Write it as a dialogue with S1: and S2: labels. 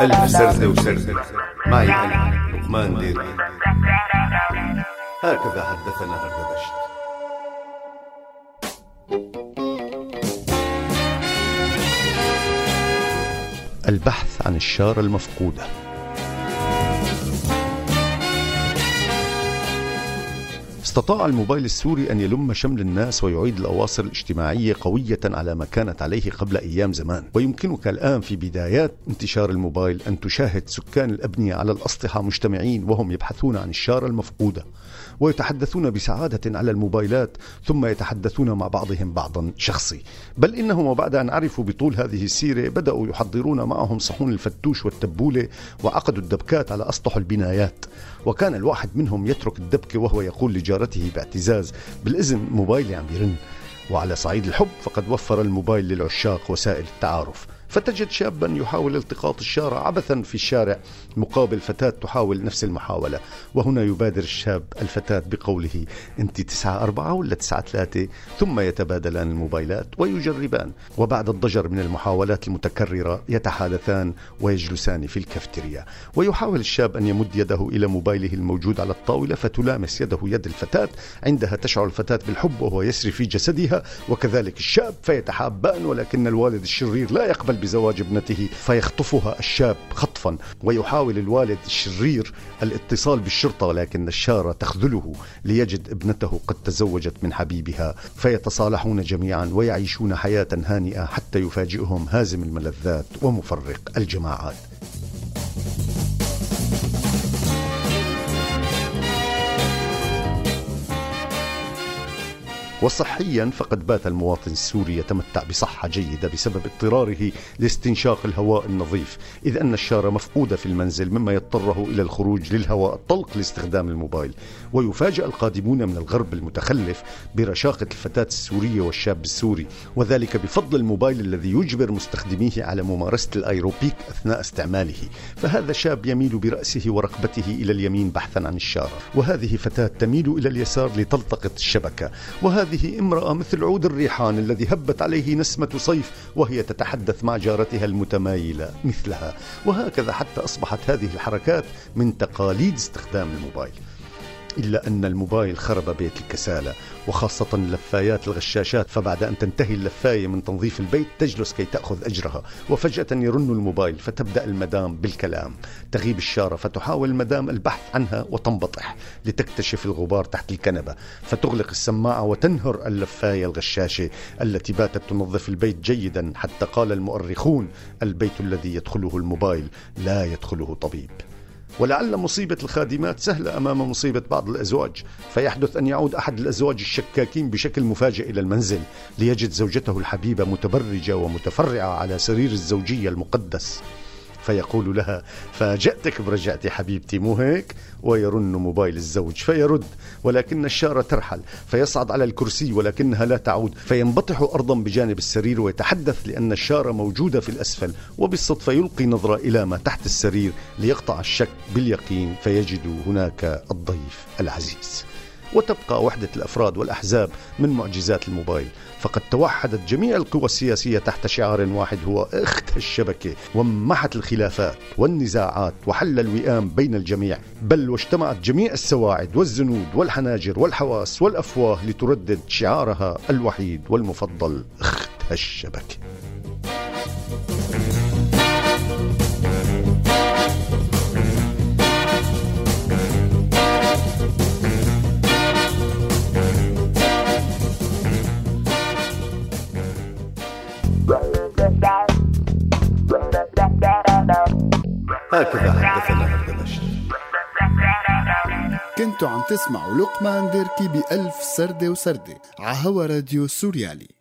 S1: ألف سرزة وسرزة معي أنا لقمان ديري هكذا حدثنا هردبشت البحث عن الشارة المفقودة. استطاع الموبايل السوري أن يلم شمل الناس ويعيد الأواصر الاجتماعية قوية على ما كانت عليه قبل أيام زمان. ويمكنك الآن في بدايات انتشار الموبايل أن تشاهد سكان الأبنية على الأسطحة مجتمعين وهم يبحثون عن الشارة المفقودة. ويتحدثون بسعادة على الموبايلات ثم يتحدثون مع بعضهم بعضا شخصي. بل إنهم وبعد أن عرفوا بطول هذه السيرة بدأوا يحضرون معهم صحون الفتوش والتبولة وعقدوا الدبكات على أسطح البنايات. وكان الواحد منهم يترك الدبكة وهو يقول لجارته باعتزاز بالإذن موبايلي عم يرن. وعلى صعيد الحب فقد وفر الموبايل للعشاق وسائل التعارف. فتجد شابا يحاول التقاط الشارع عبثا في الشارع مقابل فتاة تحاول نفس المحاولة. وهنا يبادر الشاب الفتاة بقوله أنت تسعة أربعة ولا تسعة ثلاثة؟ ثم يتبادلان الموبايلات ويجربان. وبعد الضجر من المحاولات المتكررة يتحادثان ويجلسان في الكافتيريا. ويحاول الشاب أن يمد يده إلى موبايله الموجود على الطاولة فتلامس يده يد الفتاة. عندها تشعر الفتاة بالحب وهو يسري في جسدها. وكذلك الشاب فيتحابان ولكن الوالد الشرير لا يقبل بزواج ابنته فيخطفها الشاب خطفا ويحاول الوالد الشرير الاتصال بالشرطة ولكن الشارة تخذله ليجد ابنته قد تزوجت من حبيبها. فيتصالحون جميعا ويعيشون حياة هانئة حتى يفاجئهم هازم الملذات ومفرق الجماعات. وصحيا فقد بات المواطن السوري يتمتع بصحة جيدة بسبب اضطراره لاستنشاق الهواء النظيف إذ أن الشارة مفقودة في المنزل مما يضطره إلى الخروج للهواء الطلق لاستخدام الموبايل. ويفاجأ القادمون من الغرب المتخلف برشاقة الفتاة السورية والشاب السوري وذلك بفضل الموبايل الذي يجبر مستخدميه على ممارسة الأيروبيك أثناء استعماله. فهذا شاب يميل برأسه ورقبته إلى اليمين بحثا عن الشارة وهذه فتاة تميل إلى اليسار لتلتقط الشبكة. وهذا هذه امرأة مثل عود الريحان الذي هبت عليه نسمة صيف وهي تتحدث مع جارتها المتمايلة مثلها. وهكذا حتى أصبحت هذه الحركات من تقاليد استخدام الموبايل. إلا أن الموبايل خرب بيت الكسالى وخاصة اللفايات الغشاشات فبعد أن تنتهي اللفاية من تنظيف البيت تجلس كي تأخذ أجرها. وفجأة يرن الموبايل فتبدأ المدام بالكلام. تغيب الشارة فتحاول المدام البحث عنها وتنبطح لتكتشف الغبار تحت الكنبة. فتغلق السماعة وتنهر اللفاية الغشاشة التي باتت تنظف البيت جيدا حتى قال المؤرخون البيت الذي يدخله الموبايل لا يدخله طبيب. ولعل مصيبة الخادمات سهلة أمام مصيبة بعض الأزواج فيحدث أن يعود أحد الأزواج الشكاكين بشكل مفاجئ إلى المنزل ليجد زوجته الحبيبة متبرجة ومتفرعة على سرير الزوجية المقدس. فيقول لها فاجأتك برجعتي حبيبتي مو هيك؟ ويرن موبايل الزوج فيرد ولكن الشارة ترحل فيصعد على الكرسي ولكنها لا تعود فينبطح أرضا بجانب السرير ويتحدث لأن الشارة موجودة في الأسفل وبالصدفة يلقي نظرة إلى ما تحت السرير ليقطع الشك باليقين فيجد هناك الضيف العزيز. وتبقى وحدة الأفراد والأحزاب من معجزات الموبايل. فقد توحدت جميع القوى السياسية تحت شعار واحد هو إخت الشبكة ومحت الخلافات والنزاعات وحل الوئام بين الجميع. بل واجتمعت جميع السواعد والزنود والحناجر والحواس والأفواه لتردد شعارها الوحيد والمفضل إخت الشبكة.
S2: كنتوا عم تسمعوا لقمان ديركي بألف سردة وسردة عهوا راديو سوريالي.